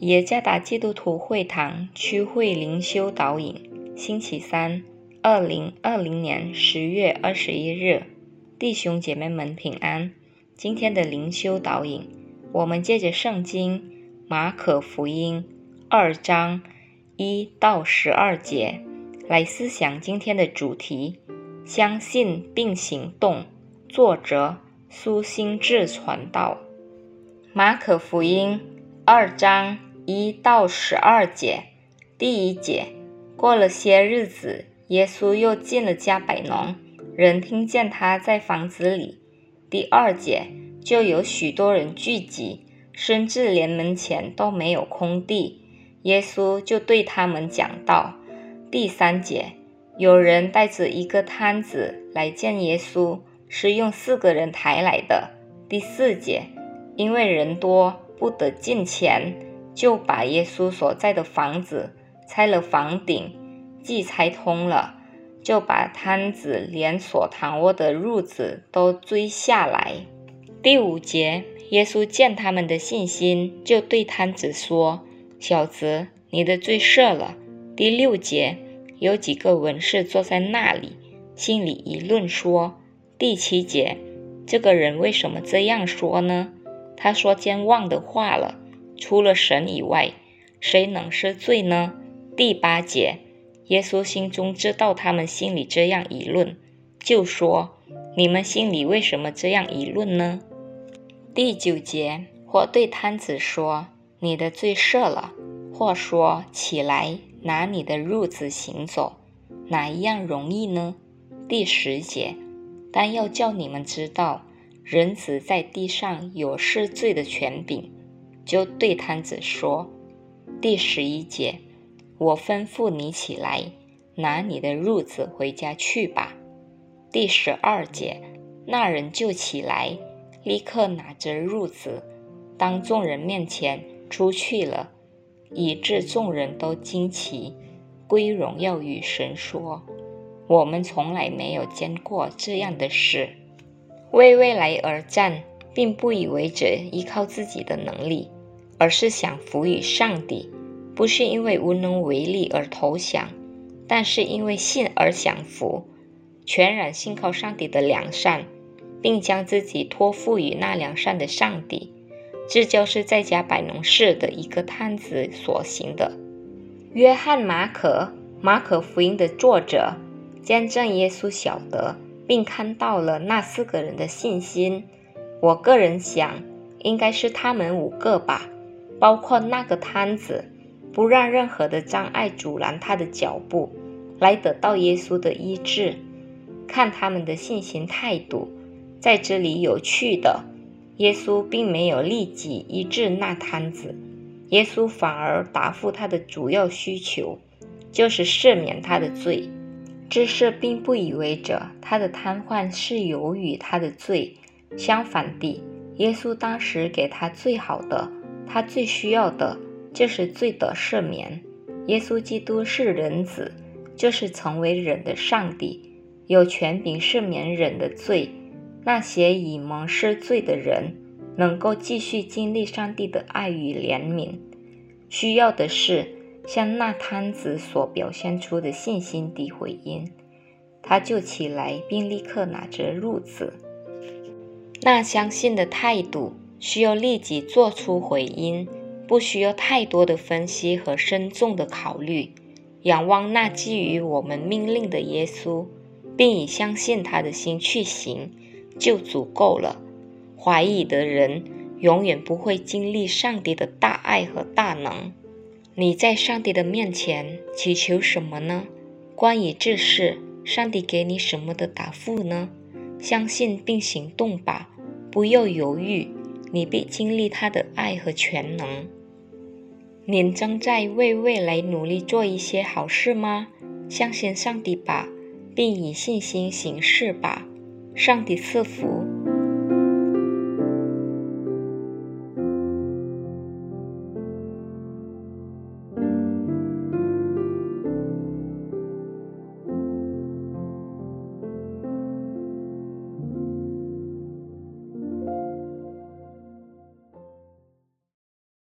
耶加达基督徒会堂区会灵修导引，星期三，二零二零年十月二十一日，弟兄姐妹们平安。今天的灵修导引，我们借着圣经马可福音二章一到十二节来思想今天的主题：相信并行动。作者苏心志传道，马可福音二章。一到十二节，第一节，过了些日子，耶稣又进了加百农，人听见他在房子里。第二节，就有许多人聚集，甚至连门前都没有空地，耶稣就对他们讲道。第三节，有人带着一个摊子来见耶稣，是用四个人抬来的。第四节，因为人多，不得进前。就把耶稣所在的房子拆了房顶，既拆通了，就把摊子连所躺卧的褥子都追下来。第五节，耶稣见他们的信心，就对摊子说：“小子，你的罪赦了。”第六节，有几个文士坐在那里，心里议论说：“第七节，这个人为什么这样说呢？他说健忘的话了。”除了神以外，谁能是罪呢？第八节，耶稣心中知道他们心里这样议论，就说：“你们心里为什么这样议论呢？”第九节，或对摊子说：“你的罪赦了。”或说：“起来，拿你的褥子行走。”哪一样容易呢？第十节，但要叫你们知道，人子在地上有赦罪的权柄。就对摊子说：“第十一节，我吩咐你起来，拿你的褥子回家去吧。”第十二节，那人就起来，立刻拿着褥子，当众人面前出去了，以致众人都惊奇，归荣耀与神说：“我们从来没有见过这样的事。”为未来而战，并不以为着依靠自己的能力。而是想服于上帝，不是因为无能为力而投降，但是因为信而享福，全然信靠上帝的良善，并将自己托付于那良善的上帝。这就是在家摆农事的一个探子所行的。约翰马可，马可福音的作者，见证耶稣晓得，并看到了那四个人的信心。我个人想，应该是他们五个吧。包括那个摊子，不让任何的障碍阻拦他的脚步，来得到耶稣的医治。看他们的信心态度，在这里有趣的，耶稣并没有立即医治那摊子，耶稣反而答复他的主要需求，就是赦免他的罪。这事并不意味着他的瘫痪是由于他的罪，相反地，耶稣当时给他最好的。他最需要的就是罪的赦免。耶稣基督是人子，就是成为人的上帝，有权柄赦免人的罪。那些已蒙赦罪的人，能够继续经历上帝的爱与怜悯。需要的是像那摊子所表现出的信心的回应。他就起来，并立刻拿着褥子。那相信的态度。需要立即做出回应，不需要太多的分析和慎重的考虑。仰望那基于我们命令的耶稣，并以相信他的心去行，就足够了。怀疑的人永远不会经历上帝的大爱和大能。你在上帝的面前祈求什么呢？关于这事，上帝给你什么的答复呢？相信并行动吧，不要犹豫。你必经历他的爱和全能。您正在为未来努力做一些好事吗？相信上帝吧，并以信心行事吧。上帝赐福。